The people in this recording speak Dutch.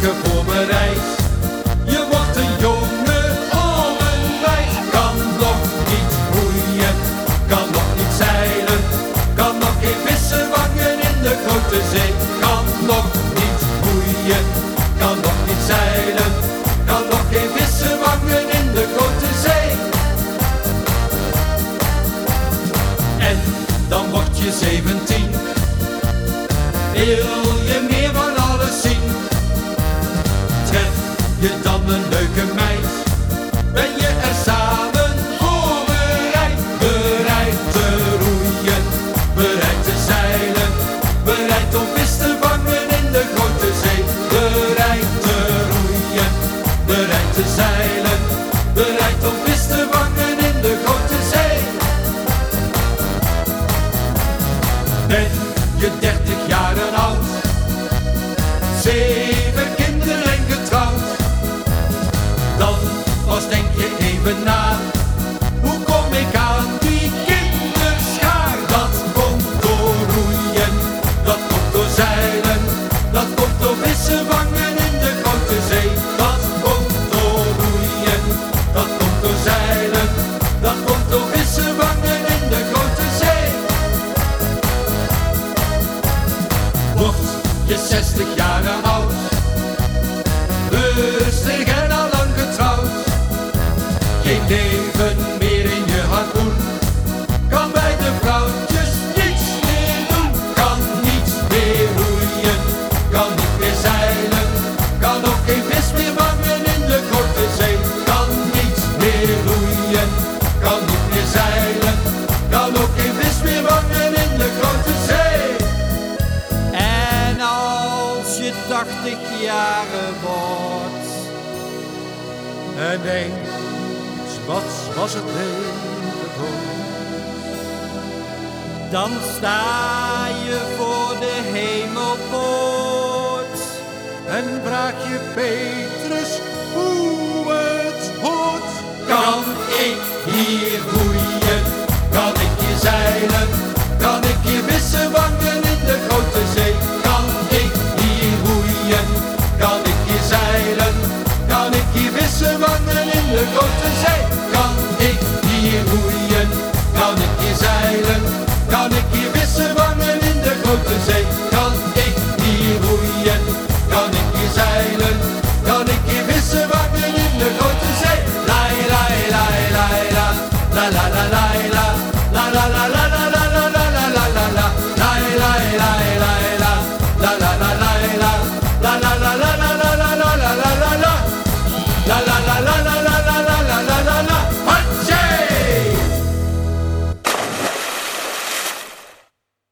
Je wordt een jongen om een wijs. Kan nog niet roeien, kan nog niet zeilen. Kan nog geen vissen vangen in de grote zee. Kan nog niet roeien, kan nog niet zeilen. Kan nog geen vissen vangen in de grote zee. En dan word je 17. Wil je meer je dan een leuke meid? Ben je er samen voor bereid? Bereid te roeien, bereid te zeilen, bereid om vis te vangen in de grote zee. Bereid te roeien, bereid te zeilen, bereid om vis te vangen in de grote zee. Hoe kom ik aan die kinderschaar? Dat komt door roeien, dat komt door zeilen, dat komt door vissen vangen in de grote zee. Dat komt door roeien, dat komt door zeilen, dat komt door vissen vangen in de grote zee. Word je 60 jaren oud, meer in je harpoen, kan bij de vrouwtjes niets meer doen. Kan niet meer roeien, kan niet meer zeilen, kan ook geen vis meer vangen in de grote zee. Kan niet meer roeien, kan niet meer zeilen, kan ook geen vis meer vangen in de grote zee. En als je 80 jaren wordt, En denkt, wat was het leven dan sta je voor de hemelpoort. En vraag je Petrus hoe het hoort. Kan ik hier roeien? Kan ik hier zeilen? Kan ik hier vissen vangen in de grote zee? Kan ik hier roeien? Kan ik hier zeilen? Kan ik hier vissen vangen in de grote zee? Kan ik hier roeien? Kan ik hier zeilen? Kan ik hier vissen vangen in de grote zee? Kan ik hier roeien? Kan ik hier zeilen? Kan ik hier vissen vangen in de grote zee? La la la la la la la la la la la la la